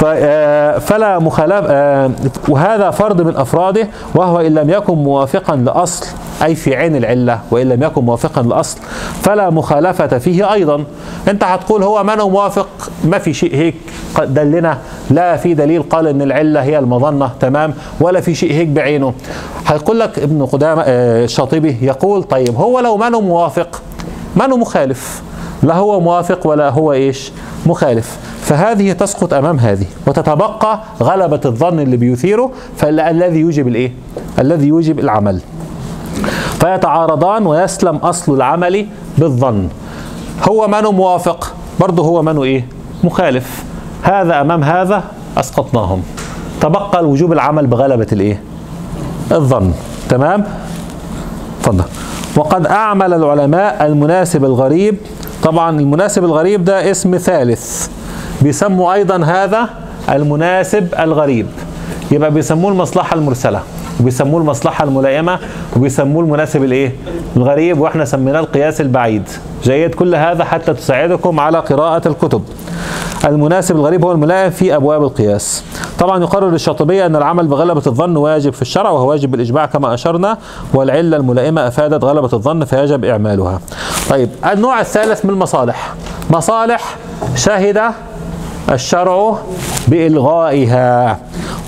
طيب آه، فلا مخالف آه، وهذا فرد من أفراده وهو إن لم يكن موافقا لأصل أي في عين العلة وإن لم يكن موافقا للأصل فلا مخالفة فيه أيضا. أنت هتقول هو من موافق؟ ما في شيء هيك دلنا. لا في دليل قال إن العلة هي المظنة تمام ولا في شيء هيك بعينه. هيقول لك ابن قدامة آه، الشاطبي يقول طيب هو لو منه موافق؟ منه مخالف؟ لا هو موافق ولا هو إيش؟ مخالف. فهذه تسقط أمام هذه وتتبقى غلبة الظن اللي بيثيره فالذي يوجب الإيه؟ الذي يوجب العمل. فيتعارضان ويسلم أصل العمل بالظن. هو منه موافق؟ برضه هو منه إيه؟ مخالف. هذا أمام هذا أسقطناهم. تبقى وجوب العمل بغلبة الإيه؟ الظن. تمام؟ اتفضل وقد أعمل العلماء المناسب الغريب طبعا المناسب الغريب ده اسم ثالث. بيسموا أيضا هذا المناسب الغريب. يبقى بيسموه المصلحة المرسلة وبيسموه المصلحة الملائمة وبيسموه المناسب الإيه؟ الغريب وإحنا سميناه القياس البعيد. جيد كل هذا حتى تساعدكم على قراءة الكتب. المناسب الغريب هو الملائم في أبواب القياس. طبعا يقرر الشاطبيه أن العمل بغلبة الظن واجب في الشرع وهو واجب بالإجماع كما أشرنا والعلة الملائمة أفادت غلبة الظن فيجب إعمالها. طيب النوع الثالث من المصالح. مصالح شهد الشرع بإلغائها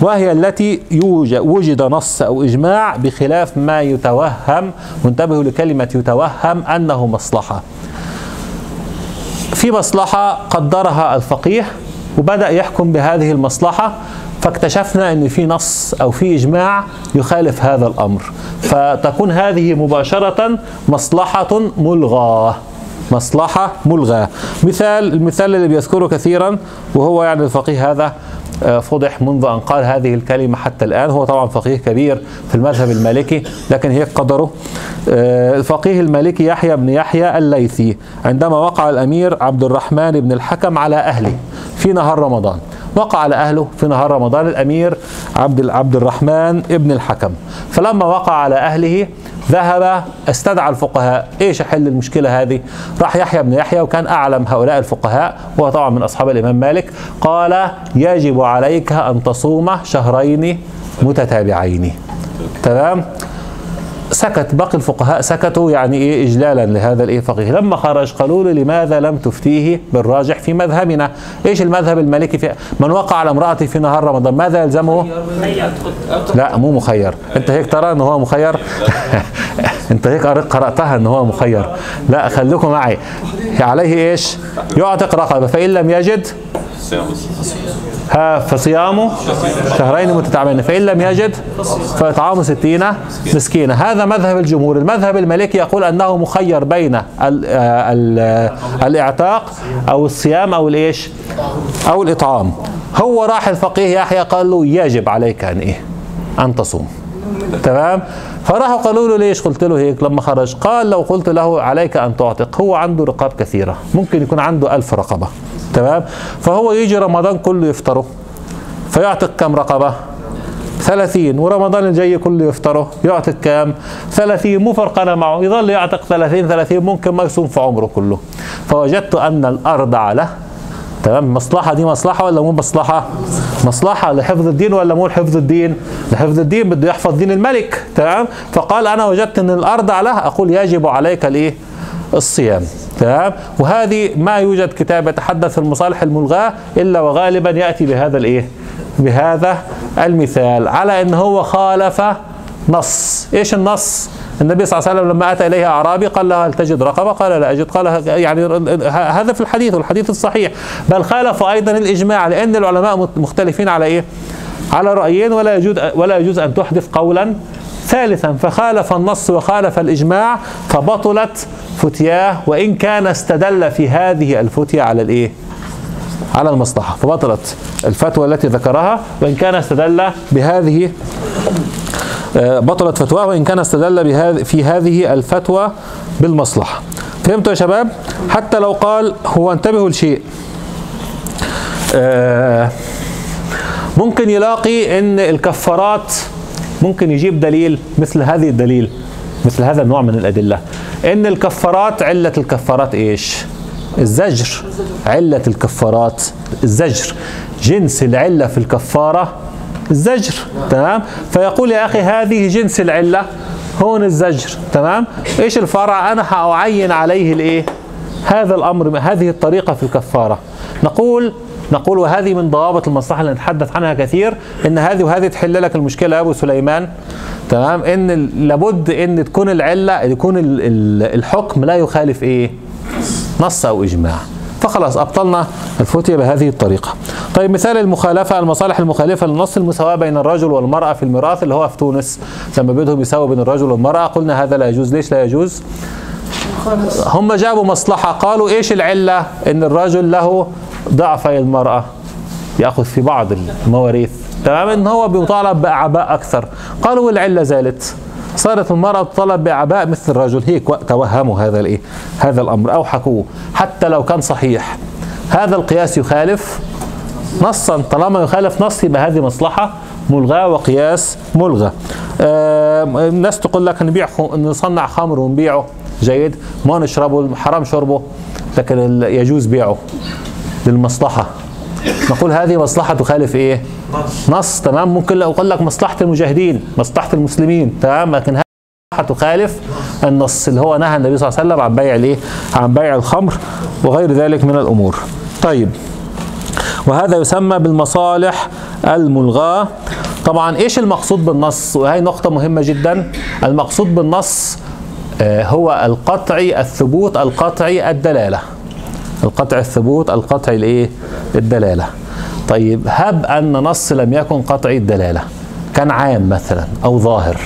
وهي التي يوجد, وجد نص أو إجماع بخلاف ما يتوهم وانتبهوا لكلمة يتوهم أنه مصلحة. في مصلحة قدرها الفقيه وبدأ يحكم بهذه المصلحة فاكتشفنا إن في نص أو في إجماع يخالف هذا الأمر. فتكون هذه مباشرة مصلحة ملغاة. مصلحة ملغاة. مثال المثال اللي بيذكره كثيرا وهو يعني الفقيه هذا فضح منذ أن قال هذه الكلمة حتى الآن. هو طبعا فقيه كبير في المذهب المالكي لكن هيك قدره. آه، الفقيه المالكي يحيى بن يحيى الليثي عندما وقع الأمير عبد الرحمن بن الحكم على أهله في نهار رمضان. وقع على أهله في نهار رمضان الأمير عبد عبد الرحمن ابن الحكم. فلما وقع على أهله ذهب استدعى الفقهاء. إيش حل المشكلة هذه؟ راح يحيى بن يحيى وكان أعلم هؤلاء الفقهاء وهو طبعا من أصحاب الإمام مالك قال يجب عليك أن تصوم شهرين متتابعين. تمام؟ سكت باقي الفقهاء سكتوا يعني إيه اجلالا لهذا الإيه فقيه. لما خرج قالوا له لماذا لم تفتيه بالراجح في مذهبنا؟ إيش المذهب المالكي في من وقع على امراته في نهار رمضان؟ ماذا يلزمه؟ لا مو مخير. أنت هيك ترى ان هو مخير؟ أنت هيك قرأتها ان هو مخير. لا خليكم معي. عليه إيش؟ يعتق رقبة. فإن لم يجد؟ ها فصيامه شهرين متتابعين. فإن لم يجد؟ فإطعام ستين مسكينة. هذا مذهب الجمهور. المذهب المالكي يقول أنه مخير بين ال ال الإعتاق أو الصيام أو الإيش؟ أو الإطعام. هو راح الفقيه يحيى قال له يجب عليك أن إيه؟ أن تصوم. تمام؟ فراحوا قالوا له ليش؟ قلت له هيك لما خرج. قال لو قلت له عليك أن تعتق هو عنده رقاب كثيرة. ممكن يكون عنده ألف رقبة. تمام؟ فهو يجي رمضان كله يفطره. فيعتق كم رقبة؟ 30 ورمضان الجاي كله يفطره يعتق كام 30 مو فرقنا معه يظل يعتق 30 30 ممكن ما يصوم في عمره كله. فوجدت أن الأرض له تمام مصلحة دي مصلحة ولا مو مصلحة؟ مصلحة لحفظ الدين ولا مو لحفظ الدين؟ لحفظ الدين بده يحفظ دين الملك تمام؟ فقال أنا وجدت أن الأرض له أقول يجب عليك الإيه؟ الصيام تمام؟ وهذه ما يوجد كتاب يتحدث المصالح الملغاة إلا وغالبا يأتي بهذا الإيه؟ بهذا المثال. على أن هو خالف نص. إيش النص؟ النبي صلى الله عليه وسلم لما أتى إليه أعرابي قال له هل تجد رقبة؟ قال لا أجد. قال يعني هذا في الحديث والحديث الصحيح. بل خالف أيضا الإجماع لأن العلماء مختلفين على إيه؟ على رأيين. ولا يجوز ولا يجوز أن تحدث قولا ثالثا. فخالف النص وخالف الإجماع فبطلت فتياه. وإن كان استدل في هذه الفتية على الإيه؟ على المصلحة. فبطلت الفتوى التي ذكرها وإن كان استدل بهذه آه، بطلت فتواه وإن كان استدل في هذه الفتوى بالمصلحة. فهمتوا يا شباب؟ حتى لو قال هو انتبهوا لشيء آه، ممكن يلاقي إن الكفارات ممكن يجيب دليل مثل هذه الدليل مثل هذا النوع من الأدلة. إن الكفارات علة الكفارات إيش؟ الزجر علة الكفارات الزجر. جنس العلة في الكفارة الزجر تمام؟ فيقول يا أخي هذه جنس العلة هون الزجر تمام؟ إيش الفرع؟ أنا هأعين عليه الإيه؟ هذا الأمر هذه الطريقة في الكفارة. نقول نقول وهذه من ضوابط المصلحة اللي نتحدث عنها كثير إن هذه وهذه تحل لك المشكلة يا أبو سليمان تمام؟ ال- لابد إن تكون العلة يكون ال- ال- الحكم لا يخالف إيه؟ نص أو إجماع. فخلاص أبطلنا الفتية بهذه الطريقة. طيب مثال المخالفة المصالح المخالفة للنص المساواة بين الرجل والمرأة في الميراث اللي هو في تونس. لما بدهم يساووا بين الرجل والمرأة قلنا هذا لا يجوز. ليش لا يجوز؟ هم جابوا مصلحة. قالوا إيش العلة؟ إن الرجل له ضعفي المرأة. يأخذ في بعض المواريث. تمام؟ إن هو بيطالب بأعباء أكثر. قالوا والعلة زالت. صارت المرأة تطالب بأعباء مثل الرجل. هيك توهموا هذا الإيه؟ هذا الأمر. أو حكوه حتى لو كان صحيح. هذا القياس يخالف نصا. طالما يخالف نص يبقى هذه مصلحة ملغاة وقياس ملغى. آه الناس تقول لك نبيع نصنع خمر ونبيعه. جيد. ما نشربه حرام شربه. لكن يجوز بيعه للمصلحة. نقول هذه مصلحة تخالف إيه؟ نص. تمام؟ ممكن لو أقول لك مصلحة المجاهدين مصلحة المسلمين تمام؟ لكن تخالف النص اللي هو نهى النبي صلى الله عليه وسلم عن بيع الإيه؟ عن بيع الخمر وغير ذلك من الأمور. طيب. وهذا يسمى بالمصالح الملغاة. طبعا إيش المقصود بالنص؟ وهي نقطة مهمة جدا. المقصود بالنص آه، هو القطعي الثبوت القطعي الدلالة. القطع الثبوت القطعي الإيه؟ الدلالة. طيب هب أن نص لم يكن قطعي الدلالة كان عام مثلا أو ظاهر.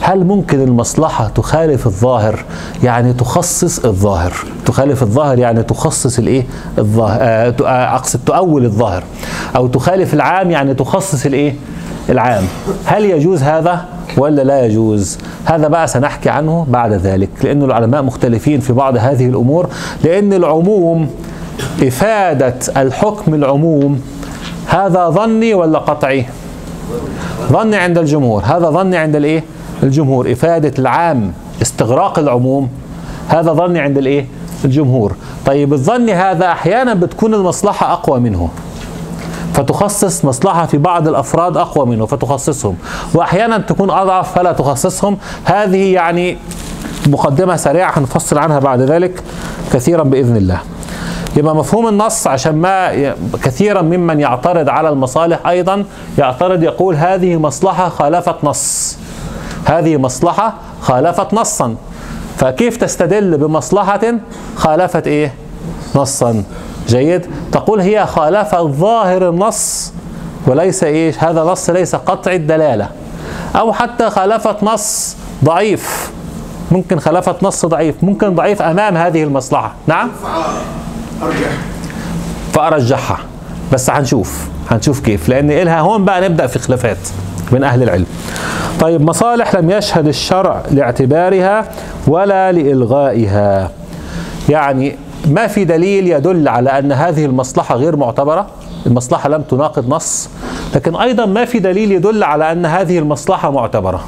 هل ممكن المصلحة تخالف الظاهر؟ يعني تخصص الظاهر. تخالف الظاهر يعني تخصص الإيه؟ الظاهر آه آه، أقصد تؤول الظاهر. أو تخالف العام يعني تخصص الإيه؟ العام. هل يجوز هذا ولا لا يجوز؟ هذا بقى سنحكي عنه بعد ذلك لأن العلماء مختلفين في بعض هذه الأمور لأن العموم إفادة الحكم العموم هذا ظني ولا قطعي؟ ظني عند الجمهور. هذا ظني عند الإيه؟ الجمهور. إفادة العام استغراق العموم. هذا ظني عند الإيه؟ الجمهور. طيب الظن هذا أحيانا بتكون المصلحة أقوى منه. فتخصص مصلحة في بعض الأفراد أقوى منه فتخصصهم. وأحيانا تكون أضعف فلا تخصصهم. هذه يعني مقدمة سريعة هنفصل عنها بعد ذلك كثيرا بإذن الله. يبقى مفهوم النص عشان ما كثيرا ممن يعترض على المصالح أيضا يعترض يقول هذه مصلحة خالفت نص. هذه مصلحة خالفت نصا. فكيف تستدل بمصلحة خالفت إيه؟ نصا. جيد؟ تقول هي خالفت ظاهر النص وليس إيش؟ هذا نص ليس قطع الدلالة. أو حتى خالفت نص ضعيف. ممكن خالفت نص ضعيف. ممكن ضعيف أمام هذه المصلحة. نعم؟ أرجح. فأرجحها. بس هنشوف هنشوف كيف. لأن إلها هون بقى نبدأ في خلافات بين أهل العلم. طيب مصالح لم يشهد الشرع لاعتبارها ولا لإلغائها. يعني ما في دليل يدل على أن هذه المصلحة غير معتبرة؟ المصلحة لم تناقض نص. لكن أيضا ما في دليل يدل على أن هذه المصلحة معتبرة.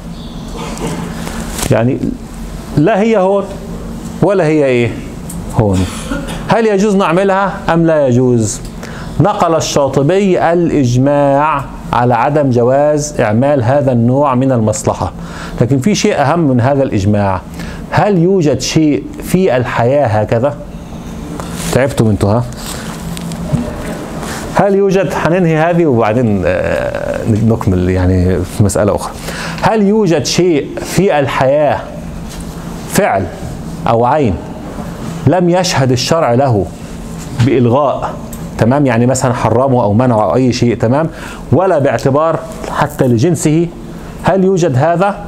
يعني لا هي هون ولا هي إيه؟ هون. هل يجوز نعملها أم لا يجوز؟ نقل الشاطبي الإجماع على عدم جواز إعمال هذا النوع من المصلحة. لكن في شيء أهم من هذا الإجماع. هل يوجد شيء في الحياة هكذا؟ تعبتم أنتوا ها؟ هل يوجد؟ حننهي هذه وبعدين آه، نكمل يعني في مسألة أخرى. هل يوجد شيء في الحياة فعل أو عين؟ لم يشهد الشرع له بإلغاء تمام؟ يعني مثلا حرمه أو منعه أو أي شيء تمام؟ ولا باعتبار حتى لجنسه. هل يوجد هذا؟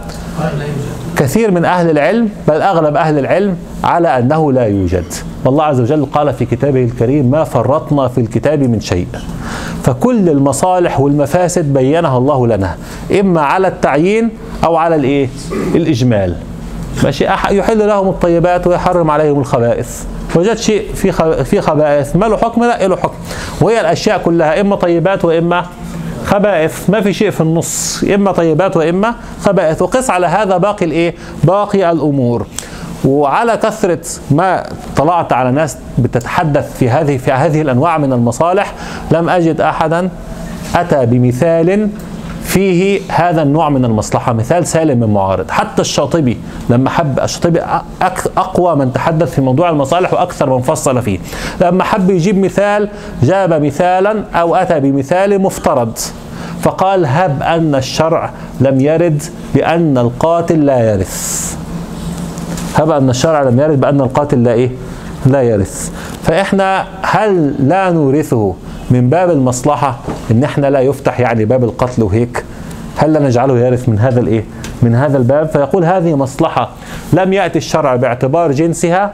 كثير من أهل العلم بل أغلب أهل العلم على أنه لا يوجد. والله عز وجل قال في كتابه الكريم ما فرطنا في الكتاب من شيء فكل المصالح والمفاسد بينها الله لنا إما على التعيين أو على الإيه؟ الإجمال. ماشي. يحل لهم الطيبات ويحرم عليهم الخبائث. وجد شيء في في خبائث. ما له حكم؟ لا له حكم. وهي الأشياء كلها إما طيبات وإما خبائث. ما في شيء في النص. إما طيبات وإما خبائث. وقس على هذا باقي الإيه؟ باقي الأمور. وعلى كثرة ما طلعت على ناس بتتحدث في هذه في هذه الأنواع من المصالح لم أجد احدا أتى بمثال فيه هذا النوع من المصلحة. مثال سالم من معارض. حتى الشاطبي لما حب الشاطبي أقوى من تحدث في موضوع المصالح وأكثر من فصل فيه. لما حب يجيب مثال جاب مثالا أو أتى بمثال مفترض. فقال هب أن الشرع لم يرد بأن القاتل لا يرث. هب أن الشرع لم يرد بأن القاتل لا إيه؟ لا يرث. فإحنا هل لا نورثه من باب المصلحة؟ إن إحنا لا يفتح يعني باب القتل وهيك هل لا نجعله يرث من هذا الإيه؟ من هذا الباب؟ فيقول هذه مصلحة. لم يأتي الشرع باعتبار جنسها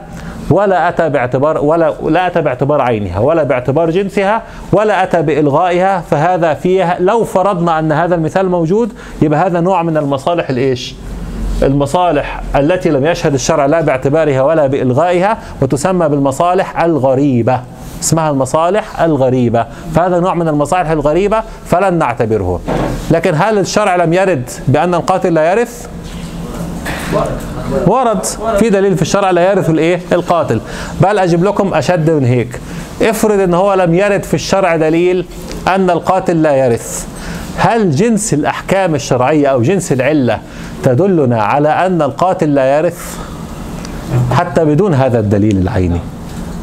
ولا أتى باعتبار ولا لا أتى باعتبار عينها ولا باعتبار جنسها ولا أتى بإلغائها فهذا فيها لو فرضنا أن هذا المثال موجود يبقى هذا نوع من المصالح الإيش؟ المصالح التي لم يشهد الشرع لا باعتبارها ولا بإلغائها وتسمى بالمصالح الغريبة. اسمها المصالح الغريبة. فهذا نوع من المصالح الغريبة فلن نعتبره. لكن هل الشرع لم يرد بأن القاتل لا يرث؟ ورد. في دليل في الشرع لا يرث الإيه؟ القاتل. بل أجيب لكم أشد من هيك. افرض إن هو لم يرد في الشرع دليل أن القاتل لا يرث. هل جنس الأحكام الشرعية أو جنس العلة تدلنا على أن القاتل لا يرث؟ حتى بدون هذا الدليل العيني.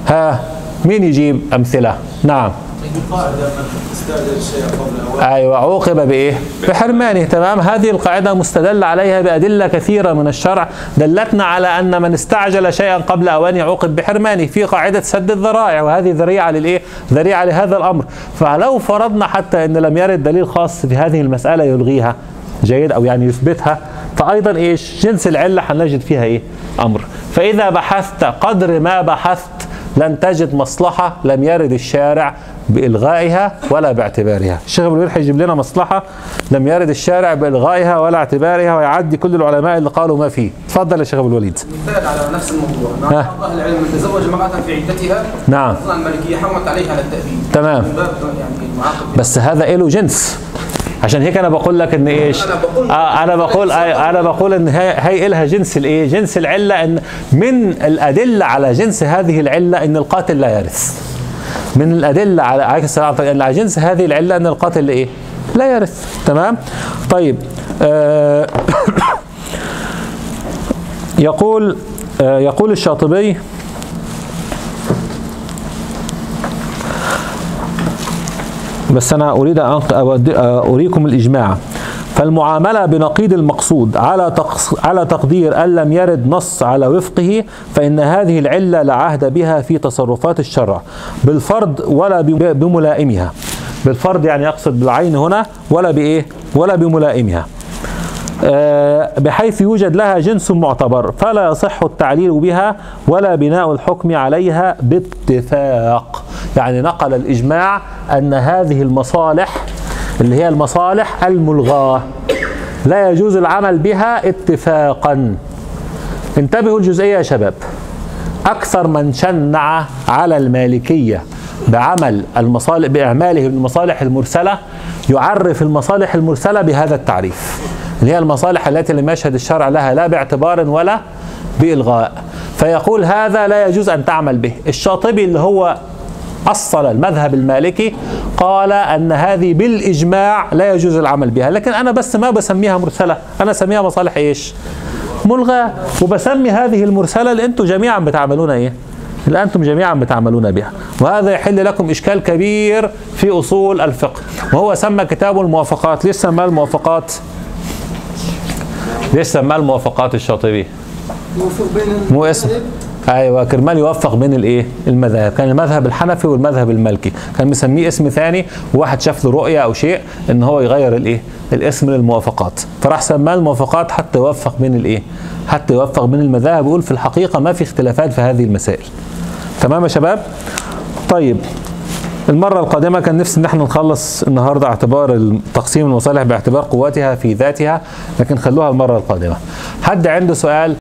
ها؟ مين يجيب أمثلة نعم القاعدة أيوه عوقب بإيه؟ بحرمانه تمام هذه القاعدة مستدل عليها بأدلة كثيرة من الشرع دلتنا على أن من استعجل شيئا قبل اوانه عوقب بحرمانه في قاعدة سد الذرائع وهذه ذريعة للإيه؟ ذريعة لهذا الأمر فلو فرضنا حتى إن لم يرد دليل خاص في هذه المسألة يلغيها جيد أو يعني يثبتها فايضا إيش؟ جنس العلة حنجد فيها إيه؟ أمر فإذا بحثت قدر ما بحثت لن تجد مصلحة لم يرد الشارع بإلغائها ولا باعتبارها. الشيخ ابن الوليد هيجيب لنا مصلحة لم يرد الشارع بإلغائها ولا اعتبارها ويعدي كل العلماء اللي قالوا ما فيه. تفضل يا شيخ ابن الوليد. مثال على نفس الموضوع. نعم. أهل العلم من تزوج امرأة في عدتها. نعم. أصلا الملكية حرمت عليها على التأبيد. تمام. من باب يعني بس هذا له جنس. عشان هيك أنا بقول لك إن إيش؟ أنا بقول- آه أنا بقول آه أنا بقول إن هي لها جنس الايه جنس العلة إن من الأدلة على جنس هذه العلة إن القاتل لا يرث. من الأدلة على السلام. عليكم، على جنس هذه العلة إن القاتل إيه؟ لا يرث. تمام؟ طيب آه يقول آه يقول الشاطبي بس أنا أريد أن أريكم الإجماع. فالمعاملة بنقيض المقصود على على تقدير أن لم يرد نص على وفقه فإن هذه العلة لا عهد بها في تصرفات الشرع. بالفرض ولا بم- بملائمها. بالفرض يعني يقصد بالعين هنا ولا بإيه؟ ولا بملائمها. بحيث يوجد لها جنس معتبر فلا يصح التعليل بها ولا بناء الحكم عليها باتفاق. يعني نقل الإجماع أن هذه المصالح اللي هي المصالح الملغاة لا يجوز العمل بها اتفاقا. انتبهوا الجزئية يا شباب. أكثر من شنع على المالكية بعمل المصالح بإعماله المصالح المرسلة يعرف المصالح المرسلة بهذا التعريف. اللي هي المصالح التي لم يشهد الشرع لها لا باعتبار ولا بإلغاء. فيقول هذا لا يجوز أن تعمل به. الشاطبي اللي هو أصل المذهب المالكي قال أن هذه بالإجماع لا يجوز العمل بها لكن أنا بس ما بسميها مرسلة أنا أسميها مصالح إيش؟ ملغاة وبسمي هذه المرسلة اللي أنتم جميعا بتعملون إيه؟ اللي أنتم جميعا بتعملون بها وهذا يحل لكم إشكال كبير في أصول الفقه وهو سمى كتابه الموافقات ليش سماه الموافقات؟ ليش سماه الموافقات الشاطبي؟ يوفق بين مو اسم. أيوه كرمال يوفق بين الإيه؟ المذاهب كان المذهب الحنفي والمذهب المالكي كان مسميه اسم ثاني وواحد شاف له رؤية أو شيء إن هو يغير الإيه؟ الاسم للموافقات. فراح سماه الموافقات حتى يوفق بين الإيه؟ حتى يوفق بين المذاهب. ويقول في الحقيقة ما في اختلافات في هذه المسائل. تمام يا شباب؟ طيب المرة القادمة كان نفسي إن إحنا نخلص النهاردة اعتبار تقسيم المصالح باعتبار قوتها في ذاتها لكن خلوها المرة القادمة. حد عنده سؤال؟